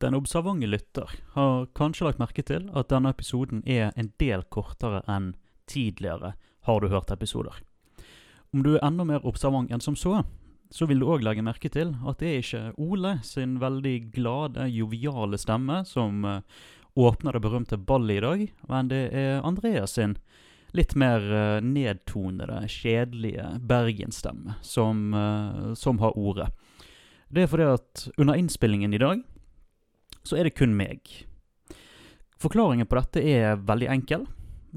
Den observante lytter har kanskje lagt merke til at denne episoden er en del kortere enn tidligere Har du hørt episoder. Om du er enda mer observant enn som så, så vil du òg legge merke til at det er ikke Ole sin veldig glade, joviale stemme som eh, åpner det berømte ballet i dag, men det er Andreas sin litt mer eh, nedtonede, kjedelige bergensstemme som, eh, som har ordet. Det er fordi at under innspillingen i dag så er det kun meg. Forklaringen på dette er veldig enkel.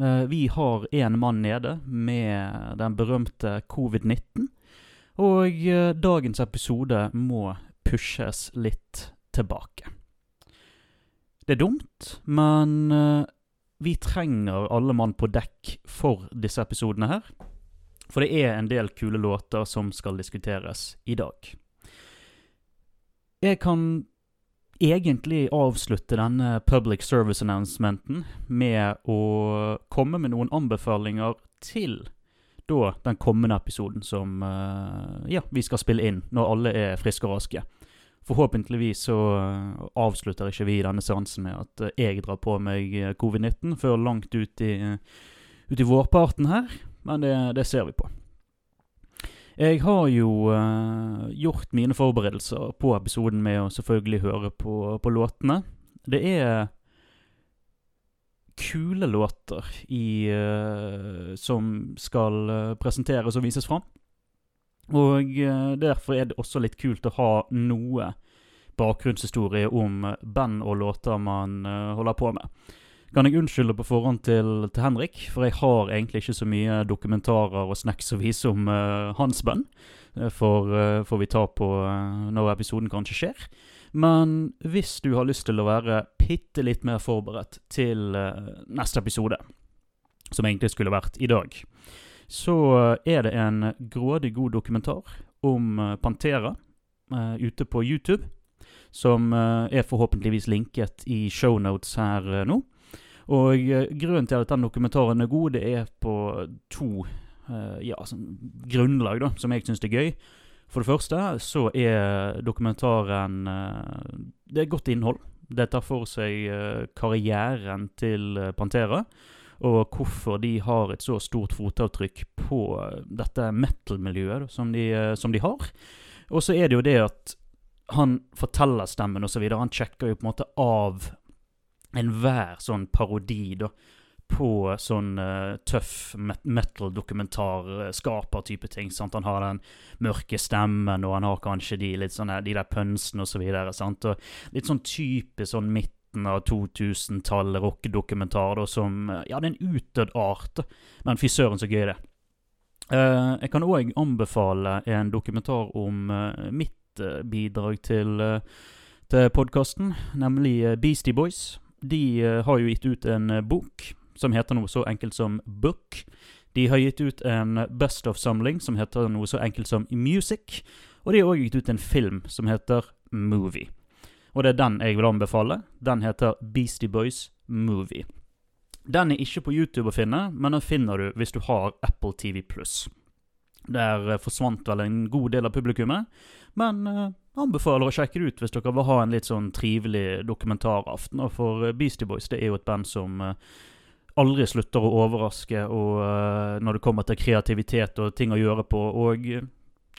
Eh, vi har én mann nede med den berømte covid-19. Og eh, dagens episode må pushes litt tilbake. Det er dumt, men eh, vi trenger alle mann på dekk for disse episodene her. For det er en del kule låter som skal diskuteres i dag. Jeg kan egentlig avslutte denne public service announcementen med å komme med noen anbefalinger til da den kommende episoden som uh, ja, vi skal spille inn når alle er friske og raske. Forhåpentligvis så uh, avslutter ikke vi denne seansen med at uh, jeg drar på meg covid-19 før langt ut i, ut i vårparten her, men det, det ser vi på. Jeg har jo uh, gjort mine forberedelser på episoden med å selvfølgelig høre på, på låtene. Det er kule låter i, uh, som skal uh, presenteres og vises fram. Og derfor er det også litt kult å ha noe bakgrunnshistorie om band og låter man holder på med kan jeg unnskylde på forhånd til, til, Henrik, for jeg har egentlig ikke så mye dokumentarer og snacks å vise om uh, hans band. Uh, for uh, får vi ta på når episoden kanskje skjer. Men hvis du har lyst til å være bitte litt mer forberedt til neste episode, som egentlig skulle vært i dag, så er det en grådig god dokumentar om Pantera ute på YouTube. Som er forhåpentligvis linket i shownotes her nå. Og uh, grunnen til at den dokumentaren er god, det er på to uh, ja, sånn grunnlag da, som jeg syns er gøy. For det første så er dokumentaren uh, Det er godt innhold. Det tar for seg karrieren til Pantera. Og hvorfor de har et så stort fotavtrykk på dette metal-miljøet som, de, som de har. Og så er det jo det at han forteller stemmen osv. Han sjekker jo på en måte av enhver sånn parodi da, på sånn uh, tøff metal-dokumentarskaper-type ting. sant? Han har den mørke stemmen, og han har kanskje de litt sånne, de der pønsene og så videre. sant? Litt sånn type sånn midten av 2000-tallet rockedokumentar som Ja, det er en utdødd art, men fy søren så gøy det uh, Jeg kan òg anbefale en dokumentar om uh, mitt bidrag til, til podkasten, nemlig Beastie Boys de uh, har jo gitt ut en uh, bok som heter noe så enkelt som Book. De har gitt ut en Best of-samling som heter noe så enkelt som Music. Og de har òg gitt ut en film som heter Movie. Og det er den jeg vil anbefale. Den heter Beastie Boys Movie. Den er ikke på YouTube å finne, men den finner du hvis du har Apple TV pluss. Der eh, forsvant vel en god del av publikummet, men uh, anbefaler å sjekke det ut hvis dere vil ha en litt sånn trivelig dokumentaraften. For eh, Beastie Boys det er jo et band som uh, aldri slutter å overraske og, uh, når det kommer til kreativitet og ting å gjøre på, og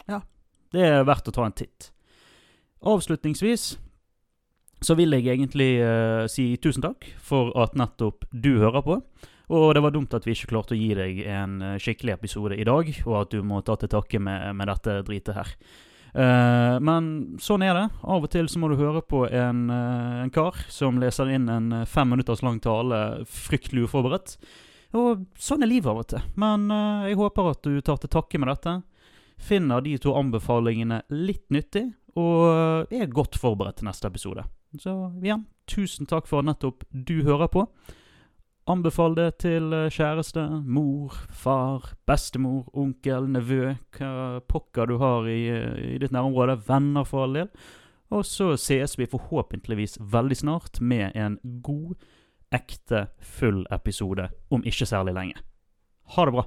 ja, det er verdt å ta en titt. Avslutningsvis så vil jeg egentlig si tusen takk for at nettopp du hører på. Og det var dumt at vi ikke klarte å gi deg en eh, skikkelig episode i dag, og at du må ta til takke med, med dette dritet her. Uh, men sånn er det. Av og til så må du høre på en, uh, en kar som leser inn en fem minutters lang tale fryktelig uforberedt. Og sånn er livet av og til. Men uh, jeg håper at du tar til takke med dette. Finner de to anbefalingene litt nyttig, og er godt forberedt til neste episode. Så igjen, tusen takk for at nettopp du hører på. Anbefal det til eh, kjæreste, mor, far, bestemor, onkel, nevø, hva pokker du har i, eh, i ditt nærområde. Venner, for all del. Og så sees vi forhåpentligvis veldig snart med en god, ekte, full episode om ikke særlig lenge. Ha det bra.